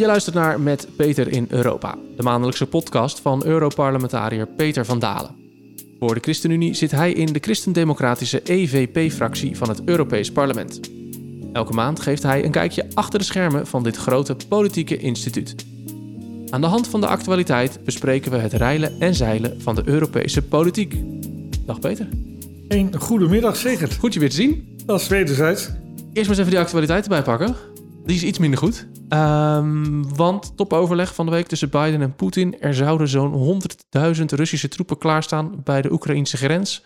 Je luistert naar Met Peter in Europa, de maandelijkse podcast van Europarlementariër Peter van Dalen. Voor de ChristenUnie zit hij in de christendemocratische EVP-fractie van het Europees Parlement. Elke maand geeft hij een kijkje achter de schermen van dit grote politieke instituut. Aan de hand van de actualiteit bespreken we het reilen en zeilen van de Europese politiek. Dag Peter. Een goedemiddag, zeker. Goed je weer te zien. Dat is wederzijds. Eerst maar eens even die actualiteit erbij pakken. Die is iets minder goed. Um, want topoverleg van de week tussen Biden en Poetin. Er zouden zo'n 100.000 Russische troepen klaarstaan bij de Oekraïnse grens.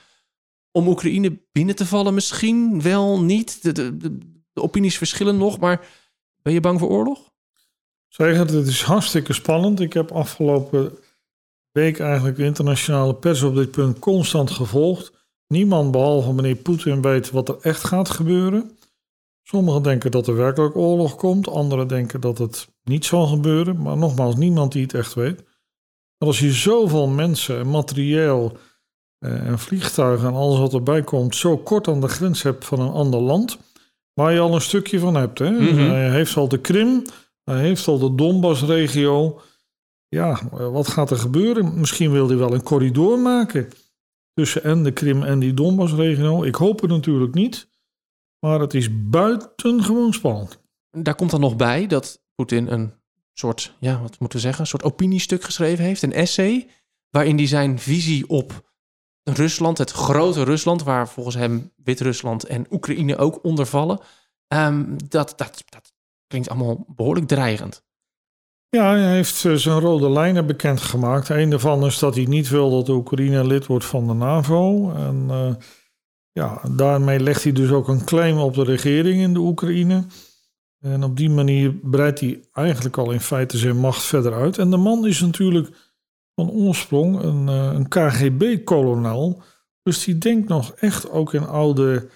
Om Oekraïne binnen te vallen, misschien wel niet. De, de, de, opinies verschillen nog, maar ben je bang voor oorlog? Zeg het, het is hartstikke spannend. Ik heb afgelopen week eigenlijk de internationale pers op dit punt constant gevolgd. Niemand behalve meneer Poetin weet wat er echt gaat gebeuren. Sommigen denken dat er werkelijk oorlog komt, anderen denken dat het niet zal gebeuren. Maar nogmaals, niemand die het echt weet. Maar als je zoveel mensen en materieel eh, en vliegtuigen en alles wat erbij komt, zo kort aan de grens hebt van een ander land, waar je al een stukje van hebt. Hè? Mhm. Hij heeft al de Krim, hij heeft al de Donbass-regio. Ja, eh, wat gaat er gebeuren? Misschien wil hij wel een corridor maken tussen en de Krim en die Donbass-regio. Ik hoop het natuurlijk niet. Maar het is buitengewoon spannend. Daar komt dan nog bij dat Poetin een soort, ja, wat moeten we zeggen, een soort opiniestuk geschreven heeft, een essay, waarin hij zijn visie op Rusland, het grote Rusland, waar volgens hem Wit-Rusland en Oekraïne ook onder vallen, um, dat, dat, dat klinkt allemaal behoorlijk dreigend. Ja, hij heeft uh, zijn rode lijnen bekendgemaakt. Een daarvan is dat hij niet wil dat Oekraïne lid wordt van de NAVO. En uh, ja, daarmee legt hij dus ook een claim op de regering in de Oekraïne. En op die manier breidt hij eigenlijk al in feite zijn macht verder uit. En de man is natuurlijk van oorsprong een, uh, een KGB-kolonel. Dus die denkt nog echt ook in oude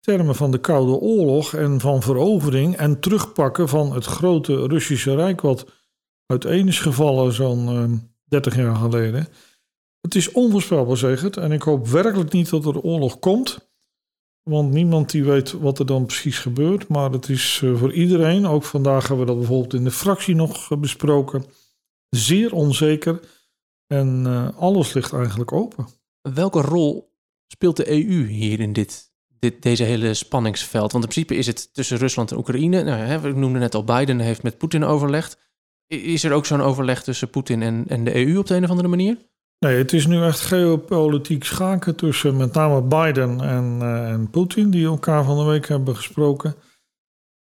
termen van de Koude Oorlog en van verovering en terugpakken van het grote Russische Rijk, wat uiteen is gevallen zo'n uh, 30 jaar geleden. Het is onvoorspelbaar, zeg het. En ik hoop werkelijk niet dat er oorlog komt. Want niemand die weet wat er dan precies gebeurt. Maar het is uh, voor iedereen, ook vandaag hebben we dat bijvoorbeeld in de fractie nog uh, besproken, zeer onzeker. En uh, alles ligt eigenlijk open. Welke rol speelt de EU hier in dit, dit, deze hele spanningsveld? Want in principe is het tussen Rusland en Oekraïne. Nou, hè, ik noemde net al, Biden heeft met Poetin overlegd. Is er ook zo'n overleg tussen Poetin en, en de EU op de een of andere manier? Nee, het is nu echt geopolitiek schaken tussen met name Biden en, uh, en Poetin, die elkaar van de week hebben gesproken.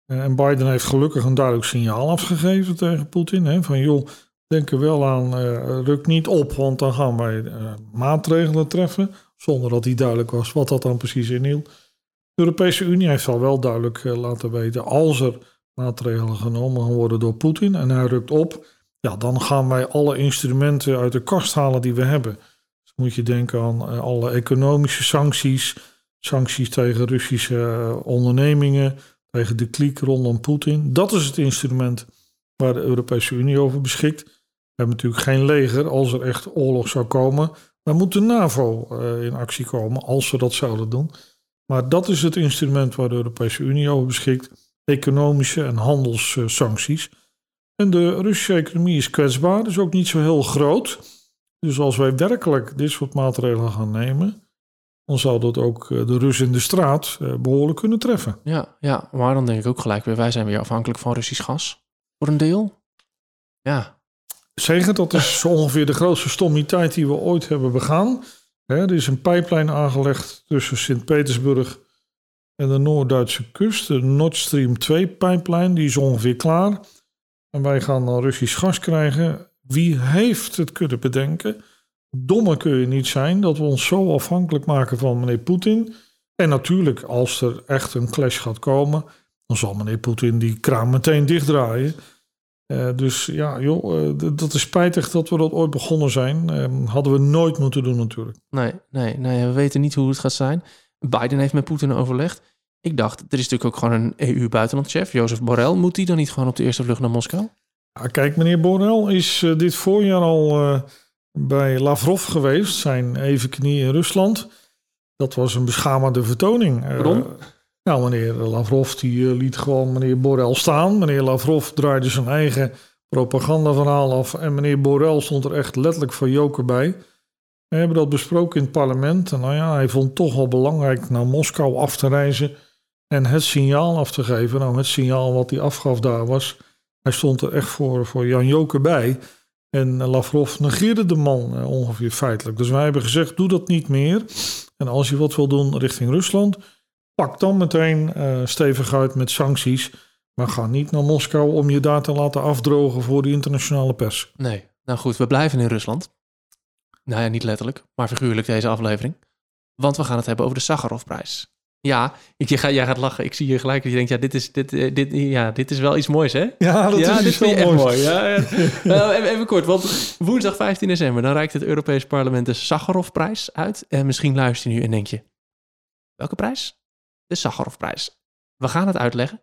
Uh, en Biden heeft gelukkig een duidelijk signaal afgegeven tegen Poetin. Hè, van joh, denk er wel aan, uh, ruk niet op, want dan gaan wij maatregelen treffen. Zonder dat hij duidelijk was wat dat dan precies inhield. De Europese Unie heeft al wel duidelijk laten weten, als er maatregelen genomen gaan worden door Poetin en hij rukt op, ja, dan gaan wij alle instrumenten uit de kast halen die we hebben. Dus moet je denken aan uh, alle economische sancties, sancties tegen Russische uh, ondernemingen, tegen de kliek rondom Poetin. Dat is het instrument waar de Europese Unie over beschikt. We hebben natuurlijk geen leger als er echt oorlog zou komen. Dan moet de NAVO uh, in actie komen als we dat zouden doen. Maar dat is het instrument waar de Europese Unie over beschikt. Economische en handelssancties. En de Russische economie is kwetsbaar, dus ook niet zo heel groot. Dus als wij werkelijk dit soort maatregelen gaan nemen, dan zou dat ook de Russen in de straat behoorlijk kunnen treffen. Ja, ja, maar dan denk ik ook gelijk weer, wij zijn weer afhankelijk van Russisch gas. Voor een deel. Ja. Zeker, dat is zo ongeveer de grootste stommiteit die we ooit hebben begaan. er is een pijplijn aangelegd tussen Sint-Petersburg en de Noord-Duitse kust. De Nord Stream 2 pijplijn, die is ongeveer klaar. En wij gaan dan Russisch gas krijgen. Wie heeft het kunnen bedenken? Domme kun je niet zijn dat we ons zo afhankelijk maken van meneer Poetin. En natuurlijk, als er echt een clash gaat komen, dan zal meneer Poetin die kraan meteen dichtdraaien. Uh, dus ja, joh, uh, dat is spijtig dat we dat ooit begonnen zijn. Uh, hadden we nooit moeten doen natuurlijk. Nee, nee, nee, we weten niet hoe het gaat zijn. Biden heeft met Poetin overlegd. Ik dacht, er is natuurlijk ook gewoon een EU-buitenlandchef, Jozef Borrell. Moet die dan niet gewoon op de eerste vlucht naar Moskou? Ja, kijk, meneer Borrell is uh, dit voorjaar al uh, bij Lavrov geweest, zijn evenknie in Rusland. Dat was een beschamende vertoning. Waarom? Uh, nou, meneer Lavrov die liet gewoon meneer Borrell staan. Meneer Lavrov draaide zijn eigen propagandaverhaal af. En meneer Borrell stond er echt letterlijk voor joker bij. We hebben dat besproken in het parlement. En nou ja, hij vond het toch wel belangrijk naar Moskou af te reizen en het signaal af te geven. Nou, het signaal wat hij afgaf daar was, hij stond er echt voor, voor Jan Joker bij. En Lavrov negeerde de man eh, ongeveer feitelijk. Dus wij hebben gezegd, doe dat niet meer. En als je wat wil doen richting Rusland, pak dan meteen uh, stevig uit met sancties. Maar ga niet naar Moskou om je daar te laten afdrogen voor de internationale pers. Nee, nou goed, we blijven in Rusland. Nou ja, niet letterlijk, maar figuurlijk deze aflevering. Want we gaan het hebben over de Sakharovprijs. Ja, ik, je jij gaat lachen. Ik zie je gelijk dat je denkt, ja, dit is, dit, eh, dit, ja, dit is wel iets moois, hè? Ja, dat is dit wel mooi. mooi. Ja, ja. nou, even, even, kort, want woensdag 15 december... dan reikt het Europees Parlement de Sakharovprijs uit. En misschien luister je nu en denk je... welke prijs? De Sakharovprijs. We gaan het uitleggen.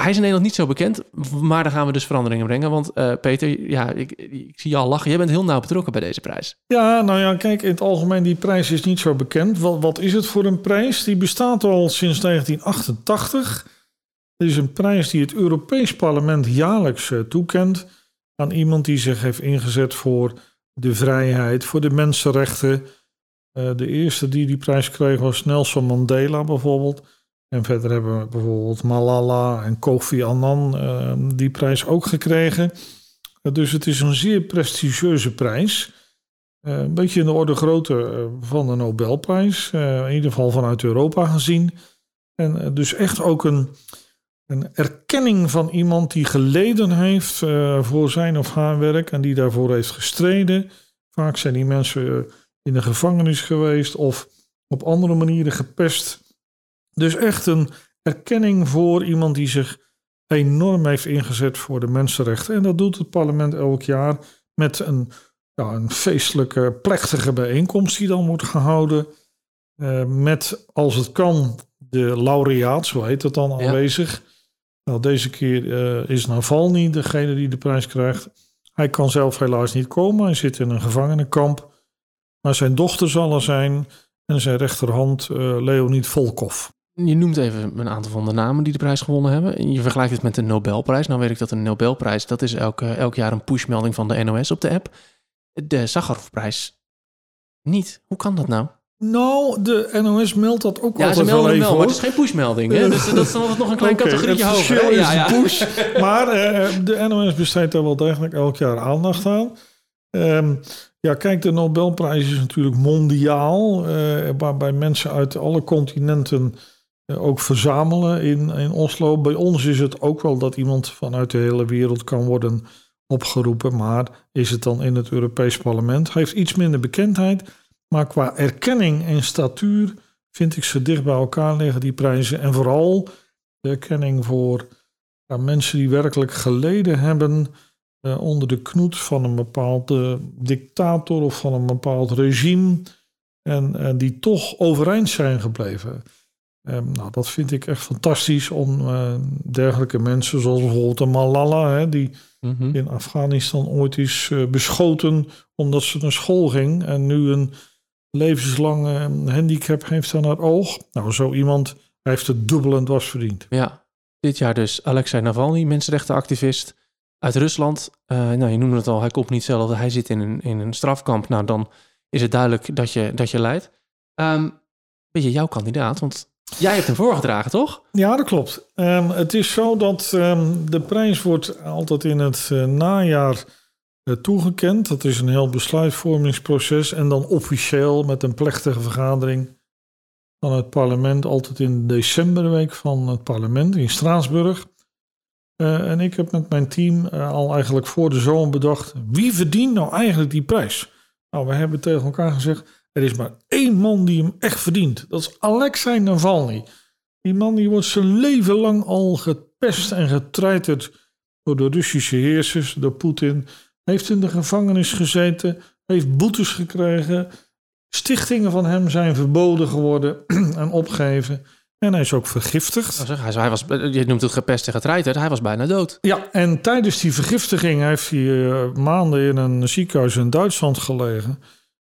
Hij is in Nederland niet zo bekend, maar daar gaan we dus veranderingen brengen. Want uh, Peter, ja, ik, ik, zie je al lachen. Jij bent heel nauw betrokken bij deze prijs. Ja, nou ja, kijk, in het algemeen, die prijs is niet zo bekend. Wat, wat is het voor een prijs? Die bestaat al sinds 1988. Het is een prijs die het Europees Parlement jaarlijks uh, toekent aan iemand die zich heeft ingezet voor de vrijheid, voor de mensenrechten. Uh, de eerste die die prijs kreeg was Nelson Mandela bijvoorbeeld. En verder hebben we bijvoorbeeld Malala en Kofi Annan uh, die prijs ook gekregen. Uh, dus het is een zeer prestigieuze prijs. Uh, een beetje in de orde grootte eh, van de Nobelprijs. in ieder geval vanuit Europa gezien. En dus echt ook een, een erkenning van iemand die geleden heeft voor zijn of haar werk. En die daarvoor heeft gestreden. Vaak zijn die mensen in de gevangenis geweest of op andere manieren gepest. Dus echt een erkenning voor iemand die zich enorm heeft ingezet voor de mensenrechten. En dat doet het parlement elk jaar met een, ja, een feestelijke, plechtige bijeenkomst die dan wordt gehouden. Uh, met, als het kan, de laureaat, zo heet het dan, aanwezig. Nou, deze keer uh, is Navalny degene die de prijs krijgt. Hij kan zelf helaas niet komen, hij zit in een gevangenenkamp. Maar zijn dochter zal er zijn en zijn rechterhand uh, Leonid Volkov. Je noemt even een aantal van de namen die de prijs gewonnen hebben. En je vergelijkt het met de Nobelprijs. Nou weet ik dat een Nobelprijs, dat is elk, elk jaar een pushmelding van de NOS op de app. De Sakharovprijs niet. Hoe kan dat nou? Nou, de NOS meldt dat ook ja, altijd wel even. Ja, maar het is geen pushmelding. Hè? dus dat is nog een klein okay, categorietje hoger. Is ja, ja. Push, maar uh, de NOS besteedt daar wel degelijk elk jaar aandacht aan. Um, ja, kijk, de Nobelprijs is natuurlijk mondiaal. Uh, waarbij mensen uit alle continenten eh, ook verzamelen in, in Oslo. Bij ons is het ook wel dat iemand vanuit de hele wereld kan worden opgeroepen. Maar is het dan in het Europees Parlement? Heeft iets minder bekendheid. Maar qua erkenning en statuur vind ik ze dicht bij elkaar liggen, die prijzen. En vooral de erkenning voor mensen die werkelijk geleden hebben uh, onder de knoet van een bepaalde dictator of van een bepaald regime. En, en die toch overeind zijn gebleven. Um, nou, dat vind ik echt fantastisch om uh, dergelijke mensen, zoals bijvoorbeeld de Malala, hè, die mm-hmm. in Afghanistan ooit is uh, beschoten omdat ze naar school ging en nu een levenslange handicap heeft aan haar oog. Nou, zo iemand heeft het dubbel en dwars verdiend. Ja, dit jaar dus Alexei Navalny, mensenrechtenactivist uit Rusland. Uh, nou, je noemde het al, hij komt niet zelf, hij zit in een, in een strafkamp. Nou, dan is het duidelijk dat je, dat je leidt. Um, weet je, jouw kandidaat, want Jij hebt hem voorgedragen, toch? Ja, dat klopt. Um, het is zo dat um, de prijs wordt altijd in het uh, najaar uh, toegekend. Dat is een heel besluitvormingsproces. En dan officieel met een plechtige vergadering van het parlement. Altijd in de decemberweek van het parlement in Straatsburg. Uh, en ik heb met mijn team al eigenlijk voor de zomer bedacht... wie verdient nou eigenlijk die prijs? Nou, we hebben tegen elkaar gezegd... Er is maar één man die hem echt verdient. Dat is Alexei Navalny. Die man die wordt zijn leven lang al gepest en getreiterd door de Russische heersers, door Poetin. Heeft in de gevangenis gezeten, heeft boetes gekregen. Stichtingen van hem zijn verboden geworden en opgegeven. En hij is ook vergiftigd. Oh, hij was, je noemt het gepest en getreiterd. Hij was bijna dood. Ja, en tijdens die vergiftiging heeft hij uh, maanden in een ziekenhuis in Duitsland gelegen.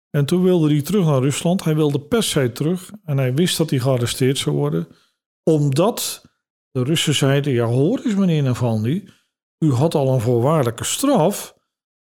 En toen wilde hij terug naar Rusland. Hij wilde per se terug. En hij wist dat hij gearresteerd zou worden. Omdat de Russen zeiden: Ja, hoor eens, meneer Navalny. U had al een voorwaardelijke straf.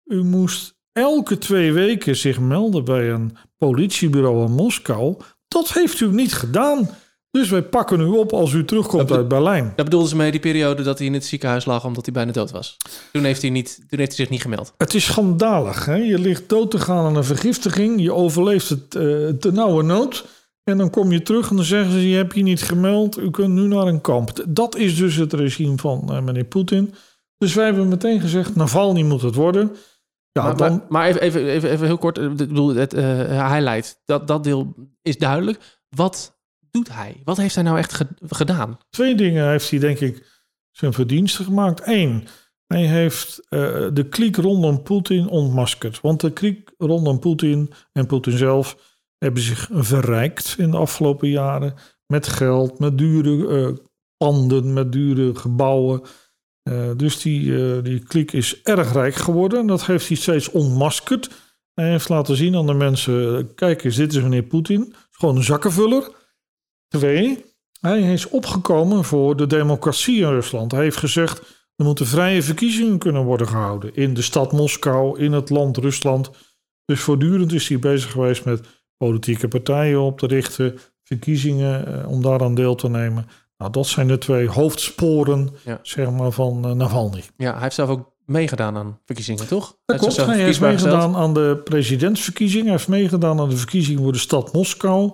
U moest elke twee weken zich melden bij een politiebureau in Moskou. Dat heeft u niet gedaan. Dus wij pakken u op als u terugkomt uit Berlijn. Dat bedoelden ze mee die periode dat hij in het ziekenhuis lag omdat hij bijna dood was. Toen heeft hij, niet, toen heeft hij zich niet gemeld. Het is schandalig. Hè? Je ligt dood te gaan aan een vergiftiging. Je overleeft het uh, te nauwe nood. En dan kom je terug en dan zeggen ze: Je hebt je niet gemeld. U kunt nu naar een kamp. Dat is dus het regime van uh, meneer Poetin. Dus wij hebben meteen gezegd: Navalny moet het worden. Ja, maar, dan... maar, maar even, even, even, even, heel kort. Ik bedoel, het uh, highlight. Dat, dat deel is duidelijk. Wat doet hij? Wat heeft hij nou echt gedaan? Twee dingen heeft hij, denk ik, zijn verdiensten gemaakt. Eén, hij heeft uh, de kliek rondom Poetin ontmaskerd. Want de kliek rondom Poetin en Poetin zelf hebben zich verrijkt in de afgelopen jaren. Met geld, met dure uh, panden, met dure gebouwen. Uh, dus die, die kliek is erg rijk geworden. En dat heeft hij steeds ontmaskerd. Hij heeft laten zien aan de mensen: kijk eens, dit is meneer Poetin. Gewoon een zakkenvuller. Twee, hij is opgekomen voor de democratie in Rusland. Hij heeft gezegd, er moeten vrije verkiezingen kunnen worden gehouden. In de stad Moskou, in het land Rusland. Dus voortdurend is hij bezig geweest met politieke partijen op te richten, verkiezingen eh, om daaraan deel te nemen. Nou, dat zijn de twee hoofdsporen zeg maar, van uh, Navalny. Ja, hij heeft zelf ook meegedaan aan verkiezingen, toch? Dat klopt, hij heeft meegedaan aan de presidentsverkiezingen. Hij heeft meegedaan aan de verkiezingen voor de stad Moskou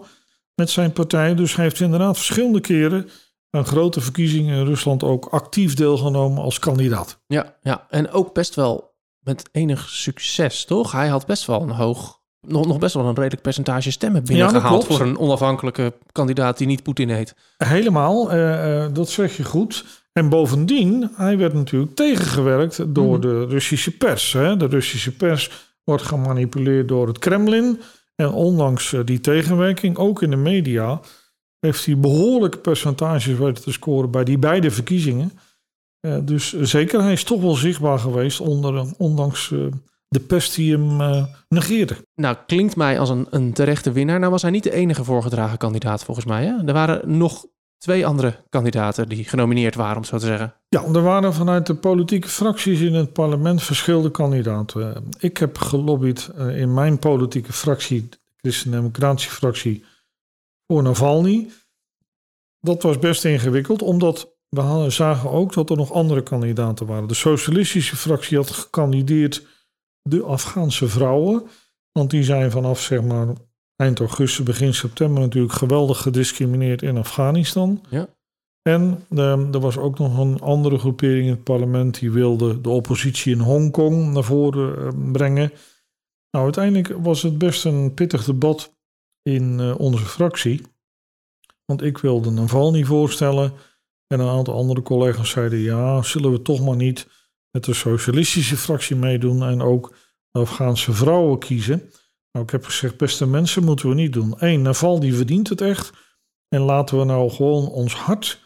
met zijn partij. Dus hij heeft inderdaad verschillende keren aan grote verkiezingen in Rusland ook actief deelgenomen als kandidaat. Ja, ja, en ook best wel met enig succes, toch? Hij had best wel een hoog, nog, nog best wel een redelijk percentage stemmen binnengehaald ja, voor een onafhankelijke kandidaat die niet Poetin heet. Helemaal, uh, dat zeg je goed. En bovendien, hij werd natuurlijk tegengewerkt door mhm. de Russische pers. Hè? De Russische pers wordt gemanipuleerd door het Kremlin. En ondanks eh, die tegenwerking, ook in de media, heeft hij behoorlijke percentages weten te scoren bij die beide verkiezingen. Uh, dus zeker, hij is toch wel zichtbaar geweest, onder, ondanks de pest die hem uh, negeerde. Nou, klinkt mij als een, een terechte winnaar. Nou was hij niet de enige voorgedragen kandidaat volgens mij. Hè? Er waren nog twee andere kandidaten die genomineerd waren, om zo te zeggen. Ja, er waren vanuit de politieke fracties in het parlement verschillende kandidaten. Ik heb gelobbyd eh, in mijn politieke fractie, de Christen-Democratische fractie, voor Navalny. Dat was best ingewikkeld, omdat we zagen ook dat er nog andere kandidaten waren. De socialistische fractie had gekandideerd de Afghaanse vrouwen. Want die zijn vanaf zeg maar eind augustus, begin september natuurlijk geweldig gediscrimineerd in Afghanistan. Ja. En uh, er was ook nog een andere groepering in het parlement die wilde de oppositie in Hongkong naar voren uh, brengen. Nou, uiteindelijk was het best een pittig debat in uh, onze fractie. Want ik wilde een val niet voorstellen. En een aantal andere collega's zeiden: ja, zullen we toch maar niet met de socialistische fractie meedoen en ook de Afghaanse vrouwen kiezen. Nou, ik heb gezegd, beste mensen, moeten we niet doen. Eén, Naval die verdient het echt. En laten we nou gewoon ons hart,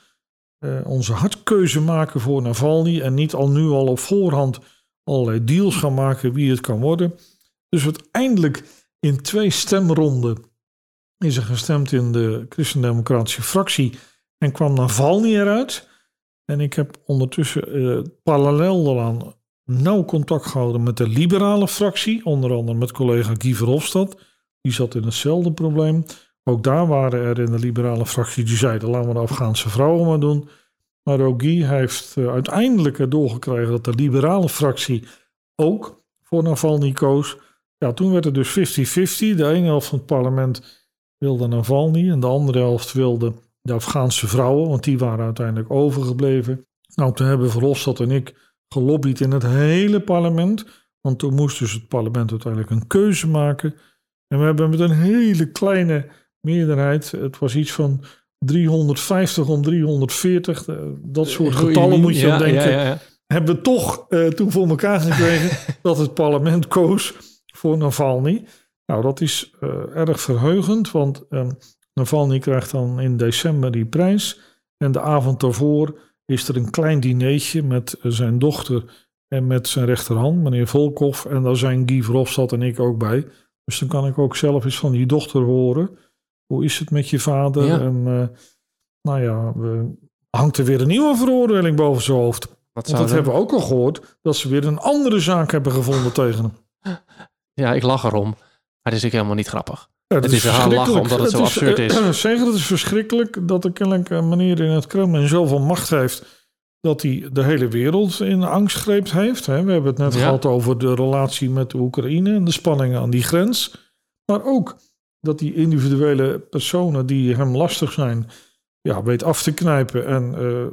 uh, onze hartkeuze maken voor Navalny. En niet al nu al op voorhand allerlei deals gaan maken wie het kan worden. Dus uiteindelijk in twee stemronden is er gestemd in de Christendemocratische fractie. En kwam Navalny eruit. En ik heb ondertussen uh, parallel daaraan nauw contact gehouden met de liberale fractie, onder andere met collega Guy Verhofstadt. Die zat in hetzelfde probleem. Ook daar waren er in de liberale fractie die zeiden: laten we de Afghaanse vrouwen maar doen. Maar ook Guy heeft uh, uiteindelijk erdoor gekregen dat de liberale fractie ook voor Navalny koos. Ja, toen werd het dus 50-50. De ene helft van het parlement wilde Navalny en de andere helft wilde de Afghaanse vrouwen, want die waren uiteindelijk overgebleven. Nou, toen hebben Verhofstadt en ik gelobbyd in het hele parlement. Want toen moest dus het parlement uiteindelijk een keuze maken. En we hebben met een hele kleine meerderheid, het was iets van 350 om 340, eh, dat soort getallen moet je ja, denken. Ja, ja, hebben we toch uh, toen voor elkaar gekregen dat het parlement koos voor Navalny. Nou, dat is uh, erg verheugend, want uh, Navalny krijgt dan in december die prijs. En de avond daarvoor is er een klein dineetje met zijn dochter en met zijn rechterhand, meneer Volkov. En daar zijn Guy Verhofstadt en ik ook bij. Dus dan kan ik ook zelf eens van die dochter horen. Hoe is het met je vader? En uh, nou ja, we, hangt er weer een nieuwe veroordeling boven zijn hoofd. Wat Want dat hebben we ook al gehoord, dat ze weer een andere zaak hebben gevonden tegen hem. Ja, ik lach erom. Maar dat is ik helemaal niet grappig. Ja, Het is wel lachen omdat het zo absurd is. eh, Zeggen, het is verschrikkelijk dat er kennelijk een meneer in het Kremlin zoveel macht heeft dat hij de hele wereld in angstgreep heeft. hè. We hebben het net Ja. gehad over de relatie met de Oekraïne en de spanningen aan die grens. Maar ook dat die individuele personen die hem lastig zijn, ja, weet af te knijpen. En eh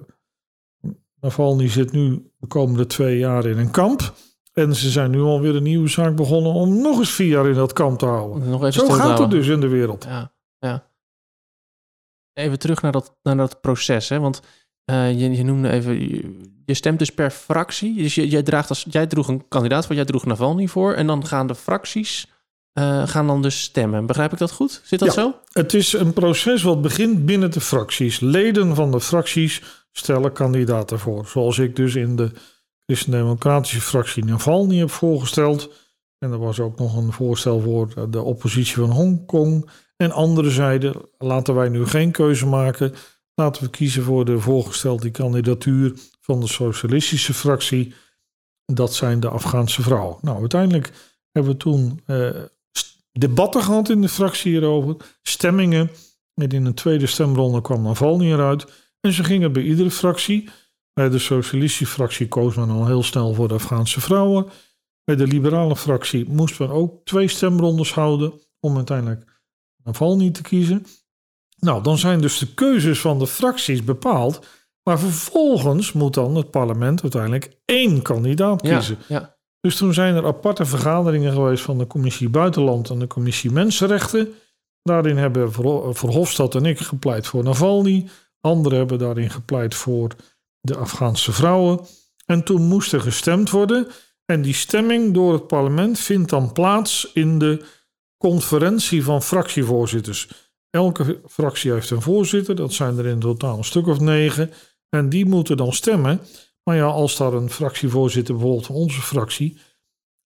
Navalny zit nu de komende twee jaar in een kamp. En ze zijn nu alweer een nieuwe zaak begonnen om nog eens vier jaar in dat kamp te houden. Nog even Zo gaat het dus in de wereld. Ja, ja. Even terug naar dat, naar dat proces, hè? Want eh, je, je noemde even, je, je stemt dus per fractie. Dus je, jij, draagt als, jij droeg een kandidaat voor, jij droeg Navalny voor. En dan gaan de fracties eh, gaan dan dus stemmen. Begrijp ik dat goed? Zit dat Ja. zo? Het is een proces wat begint binnen de fracties. Leden van de fracties stellen kandidaten voor. Zoals ik dus in de Christen-Democratische fractie Navalny heb voorgesteld. En er was ook nog een voorstel voor de oppositie van Hongkong. En anderen zeiden, laten wij nu geen keuze maken. Laten we kiezen voor de voorgestelde kandidatuur van de socialistische fractie. Dat zijn de Afghaanse vrouwen. Nou, uiteindelijk hebben we toen eh, debatten gehad in de fractie hierover. Stemmingen. En in een tweede stemronde kwam Navalny eruit. En ze gingen bij iedere fractie. Bij de socialistische fractie koos men al heel snel voor de Afghaanse vrouwen. Bij de liberale fractie moest men ook twee stemrondes houden. Om uiteindelijk Navalny te kiezen. Nou, dan zijn dus de keuzes van de fracties bepaald. Maar vervolgens moet dan het parlement uiteindelijk één kandidaat kiezen. ja. Dus toen zijn er aparte vergaderingen geweest van de commissie Buitenland en de commissie Mensenrechten. Daarin hebben Verho- Verhofstadt en ik gepleit voor Navalny. Anderen hebben daarin gepleit voor de Afghaanse vrouwen. En toen moest er gestemd worden. En die stemming door het parlement vindt dan plaats in de conferentie van fractievoorzitters. Elke fractie heeft een voorzitter, dat zijn er in totaal een stuk of negen. En die moeten dan stemmen. Maar ja, als daar een fractievoorzitter, bijvoorbeeld van onze fractie,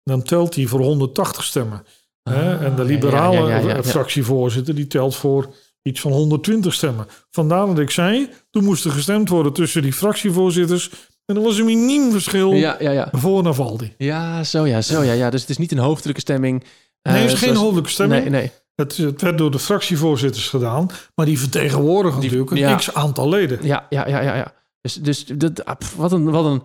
dan telt die voor 180 stemmen. hè? En de Ah, liberale ja, ja, ja, ja, ja. fractievoorzitter, die telt voor iets van 120 stemmen. Vandaar dat ik zei, toen moest er gestemd worden tussen die fractievoorzitters. En er was een miniem verschil Ja, ja, ja. voor Navalny. Ja, zo ja, zo ja, ja. Dus het is niet een hoofdelijke stemming. eh, Nee, het is geen hoofdelijke stemming. Nee, nee. Het, het werd door de fractievoorzitters gedaan, maar die vertegenwoordigen Die- natuurlijk een x-aantal leden. Ja, ja, ja, ja. ja. Dus, dus dat, ah, wat, een, wat een...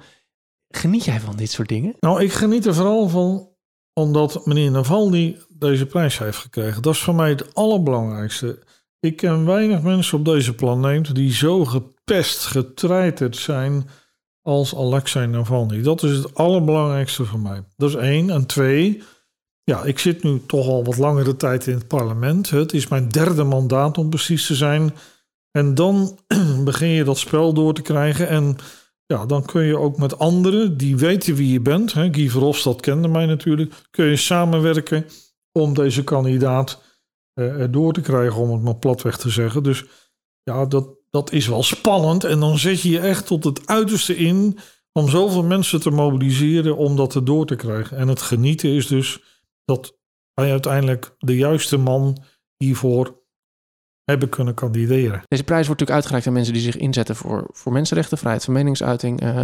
Geniet jij van dit soort dingen? Nou, ik geniet er vooral van omdat meneer Navalny deze prijs heeft gekregen. Dat is voor mij het allerbelangrijkste. Ik ken weinig mensen op deze planeet die zo gepest, getreiterd zijn als Alexei Navalny. Dat is het allerbelangrijkste voor mij. Dat is één. En twee, ja, ik zit nu toch al wat langere tijd in het parlement. Het is mijn derde mandaat om precies te zijn. En dan begin je dat spel door te krijgen. En ja, dan kun je ook met anderen die weten wie je bent. Hè, Guy Verhofstadt kende mij natuurlijk. Kun je samenwerken om deze kandidaat door te krijgen, om het maar platweg te zeggen. Dus ja, dat, dat is wel spannend. En dan zet je je echt tot het uiterste in om zoveel mensen te mobiliseren om dat er door te krijgen. En het genieten is dus dat wij uiteindelijk de juiste man hiervoor hebben kunnen kandideren. Deze prijs wordt natuurlijk uitgereikt aan mensen die zich inzetten voor, voor mensenrechten, vrijheid van meningsuiting, eh,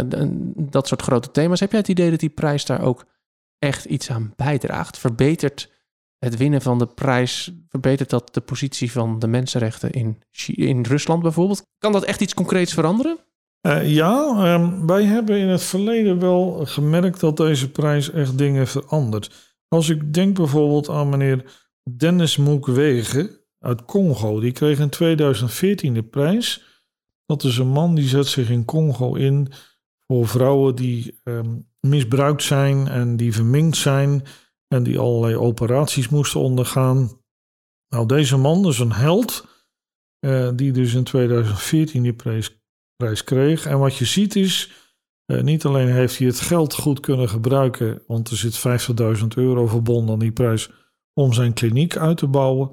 dat soort grote thema's. Heb jij het idee dat die prijs daar ook echt iets aan bijdraagt? Verbetert het winnen van de prijs, verbetert dat de positie van de mensenrechten in, in Rusland bijvoorbeeld? Kan dat echt iets concreets veranderen? Eh, ja, ehm, wij hebben in het verleden wel gemerkt dat deze prijs echt dingen verandert. Als ik denk bijvoorbeeld aan meneer Dennis Mukwege uit Congo. Die kreeg in 2014 de prijs. Dat is een man die zet zich in Congo in voor vrouwen die ehm, misbruikt zijn en die verminkt zijn en die allerlei operaties moesten ondergaan. Nou, deze man is een held eh, die dus in 2014 die prijs prijs kreeg. En wat je ziet is, eh, niet alleen heeft hij het geld goed kunnen gebruiken, want er zit 50.000 euro verbonden aan die prijs om zijn kliniek uit te bouwen,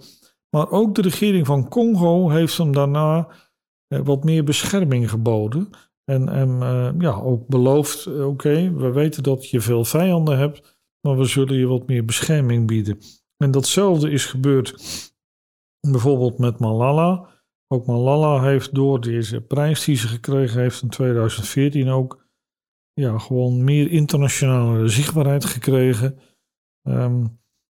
maar ook de regering van Congo heeft hem daarna eh, wat meer bescherming geboden. En hem ja, ook beloofd, oké, we weten dat je veel vijanden hebt, maar we zullen je wat meer bescherming bieden. En datzelfde is gebeurd bijvoorbeeld met Malala. Ook Malala heeft door deze prijs die ze gekregen heeft in 2014 ook ja, gewoon meer internationale zichtbaarheid gekregen. Ehm,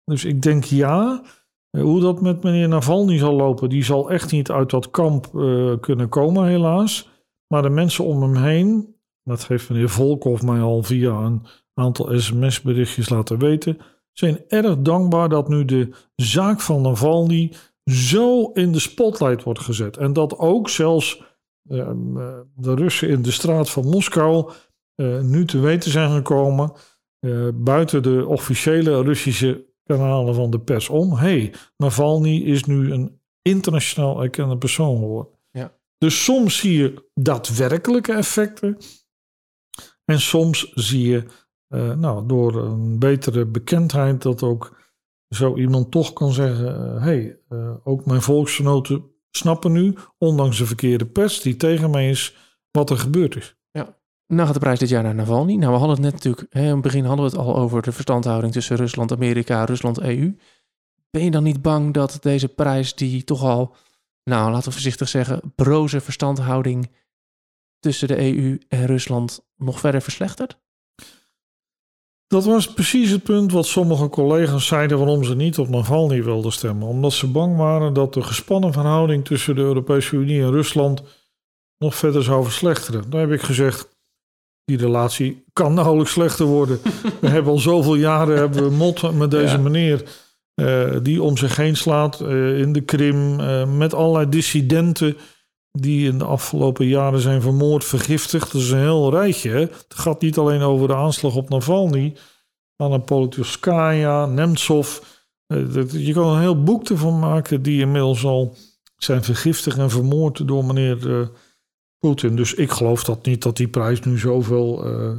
dus ik denk ja. Hoe dat met meneer Navalny zal lopen, die zal echt niet uit dat kamp kunnen komen, helaas. Maar de mensen om hem heen, dat heeft meneer Volkov mij al via een aantal sms-berichtjes laten weten, zijn erg dankbaar dat nu de zaak van Navalny zo in de spotlight wordt gezet. En dat ook zelfs ehm, eh, de Russen in de straat van Moskou uh, nu te weten zijn gekomen, uh, buiten de officiële Russische kanalen van de pers om. hey, Navalny is nu een internationaal erkende persoon geworden. Ja. Dus soms zie je daadwerkelijke effecten. En soms zie je uh, nou, door een betere bekendheid dat ook zo iemand toch kan zeggen: hé, uh, hey, uh, ook mijn volksgenoten snappen nu, ondanks de verkeerde pers die tegen mij is, wat er gebeurd is. Ja. Nou gaat de prijs dit jaar naar Navalny. Nou, we hadden het net natuurlijk, hè, in het begin hadden we het al over de verstandhouding tussen Rusland, Amerika, Rusland, EU. Ben je dan niet bang dat deze prijs, die toch al, nou laten we voorzichtig zeggen, broze verstandhouding tussen de EU en Rusland nog verder verslechtert? Dat was precies het punt wat sommige collega's zeiden waarom ze niet op Navalny wilden stemmen. Omdat ze bang waren dat de gespannen verhouding tussen de Europese Unie en Rusland nog verder zou verslechteren. Daar heb ik gezegd, die relatie kan nauwelijks slechter worden. we hebben al zoveel jaren hebben we mot met deze meneer. Uh, die om zich heen slaat uh, in de Krim. Uh, met allerlei dissidenten die in de afgelopen jaren zijn vermoord, vergiftigd. Dat is een heel rijtje. Het gaat niet alleen over de aanslag op Navalny, Anna Politkovskaya, Nemtsov. Je kan een heel boek ervan maken die inmiddels al zijn vergiftigd en vermoord door meneer Poetin. Dus ik geloof dat niet dat die prijs nu zoveel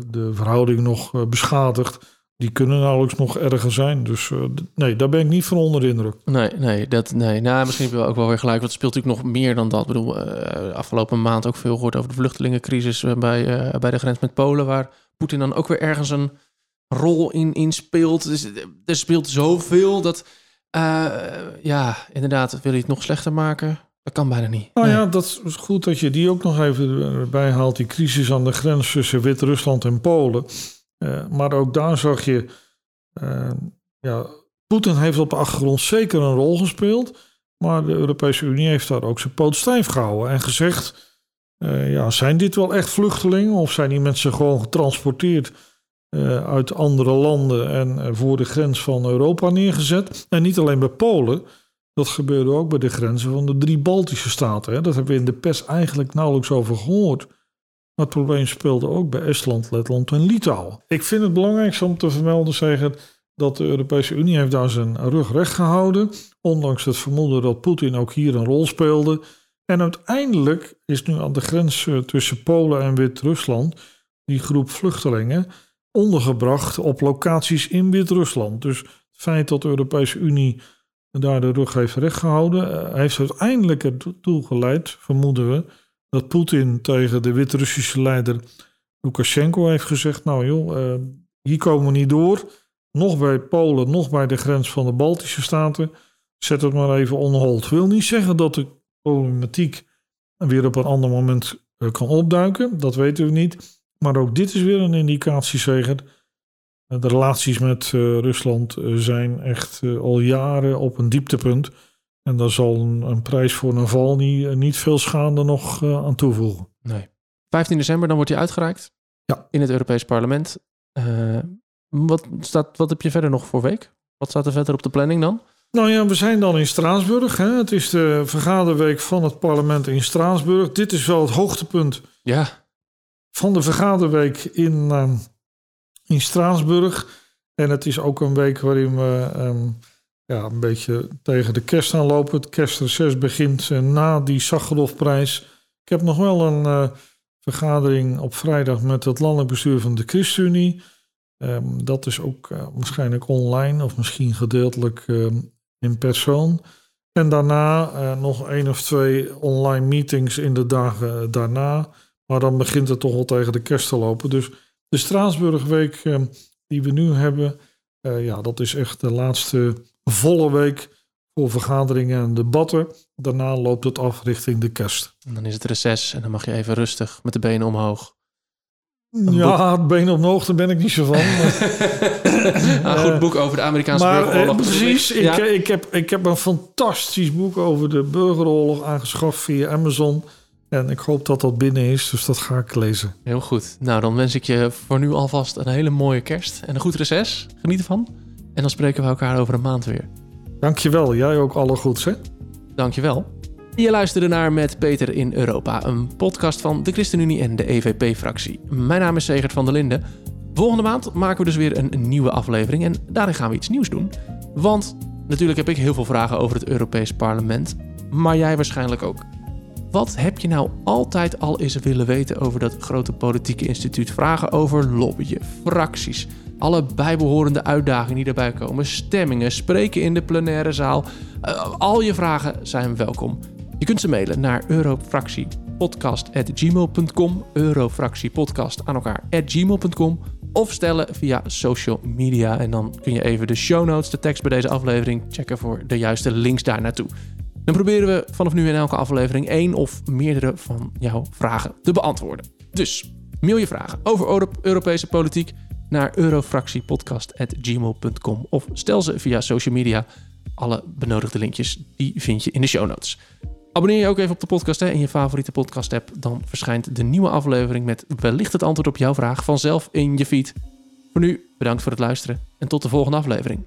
de verhouding nog beschadigt die kunnen nauwelijks nog erger zijn. Dus uh, nee, daar ben ik niet van onder de indruk. Nee, nee, dat, nee. Nou, misschien heb je ook wel weer gelijk. Want het speelt natuurlijk nog meer dan dat. Ik bedoel, uh, afgelopen maand ook veel gehoord over de vluchtelingencrisis uh, bij, bij de grens met Polen. Waar Poetin dan ook weer ergens een rol in, in speelt. Dus er speelt zoveel dat, ja, inderdaad, wil je het nog slechter maken? Dat kan bijna niet. Nou ja, dat is goed dat je die ook nog even bijhaalt. Die crisis aan de grens tussen Wit-Rusland en Polen. Uh, maar ook daar zag je, uh, ja, Poetin heeft op de achtergrond zeker een rol gespeeld. Maar de Europese Unie heeft daar ook zijn poot stijf gehouden en gezegd: uh, ja, zijn dit wel echt vluchtelingen of zijn die mensen gewoon getransporteerd uit andere landen en voor de grens van Europa neergezet? En niet alleen bij Polen, dat gebeurde ook bij de grenzen van de drie Baltische staten. Hè. Dat hebben we in de pers eigenlijk nauwelijks over gehoord. Maar het probleem speelde ook bij Estland, Letland en Litouwen. Ik vind het belangrijkste om te vermelden zeggen dat de Europese Unie heeft daar zijn rug recht gehouden. Ondanks het vermoeden dat Poetin ook hier een rol speelde. En uiteindelijk is nu aan de grens eh, tussen Polen en Wit-Rusland die groep vluchtelingen ondergebracht op locaties in Wit-Rusland. Dus het feit dat de Europese Unie daar de rug heeft recht gehouden, eh, heeft uiteindelijk ertoe geleid, vermoeden we, dat Poetin tegen de Wit-Russische leider Lukashenko heeft gezegd: Nou joh, uh, hier komen we niet door. Nog bij Polen, nog bij de grens van de Baltische Staten. Zet het maar even on hold. Wil niet zeggen dat de problematiek weer op een ander moment uh, kan opduiken. Dat weten we niet. Maar ook dit is weer een indicatie, zeggen. De relaties met Rusland zijn echt al jaren op een dieptepunt. En daar zal een, een prijs voor Navalny eh, niet veel schade nog uh, aan toevoegen. Nee. 15 december, dan wordt hij uitgereikt. Ja. In het Europees Parlement. Uh, wat, staat, wat heb je verder nog voor week? Wat staat er verder op de planning dan? Nou ja, we zijn dan in Straatsburg. Hè? Het is de vergaderweek van het parlement in Straatsburg. Dit is wel het hoogtepunt ja. van de vergaderweek in, uh, in Straatsburg. En het is ook een week waarin we... Um, ja, een beetje tegen de kerst aanlopen. Het kerstreces begint uh, na die Sakharovprijs. Ik heb nog wel een uh, vergadering op vrijdag met het landelijk bestuur van de ChristenUnie. Um, dat is ook uh, waarschijnlijk online of misschien gedeeltelijk um, in persoon. En daarna nog één of twee online meetings in de dagen daarna. Maar dan begint het toch wel tegen de kerst te lopen. Dus de Straatsburgweek um, die we nu hebben, ja, dat is echt de laatste volle week voor vergaderingen en debatten. Daarna loopt het af richting de kerst. En dan is het reces en dan mag je even rustig met de benen omhoog Ja, het been op de hoogte ben ik niet zo van. een goed boek over de Amerikaanse maar, burgeroorlog. precies, ik, Ja. ik, heb, ik heb een fantastisch boek over de burgeroorlog aangeschaft via Amazon. En ik hoop dat dat binnen is, dus dat ga ik lezen. Heel goed. Nou, dan wens ik je voor nu alvast een hele mooie kerst en een goed reces. Geniet ervan. En dan spreken we elkaar over een maand weer. Dankjewel, jij ook alle goeds hè. Dankjewel. Je luisterde naar Met Peter in Europa, een podcast van de ChristenUnie en de EVP-fractie. Mijn naam is Segert van der Linden. Volgende maand maken we dus weer een nieuwe aflevering en daarin gaan we iets nieuws doen. Want natuurlijk heb ik heel veel vragen over het Europees Parlement, maar jij waarschijnlijk ook. Wat heb je nou altijd al eens willen weten over dat grote politieke instituut? Vragen over lobbyen, fracties, alle bijbehorende uitdagingen die daarbij komen, stemmingen, spreken in de plenaire zaal. Eh, al je vragen zijn welkom. Je kunt ze mailen naar eurofractiepodcast.gmail.com, eurofractiepodcast aan elkaar gmail.com of stellen via social media. En dan kun je even de show notes, de tekst bij deze aflevering checken voor de juiste links daar naartoe. Dan proberen we vanaf nu in elke aflevering één of meerdere van jouw vragen te beantwoorden. Dus mail je vragen over Euro- Europese politiek naar eurofractiepodcast.gmail.com of stel ze via social media. Alle benodigde linkjes die vind je in de show notes. Abonneer je ook even op de podcast hè, in je favoriete podcast app. Dan verschijnt de nieuwe aflevering met wellicht het antwoord op jouw vraag vanzelf in je feed. Voor nu bedankt voor het luisteren en tot de volgende aflevering.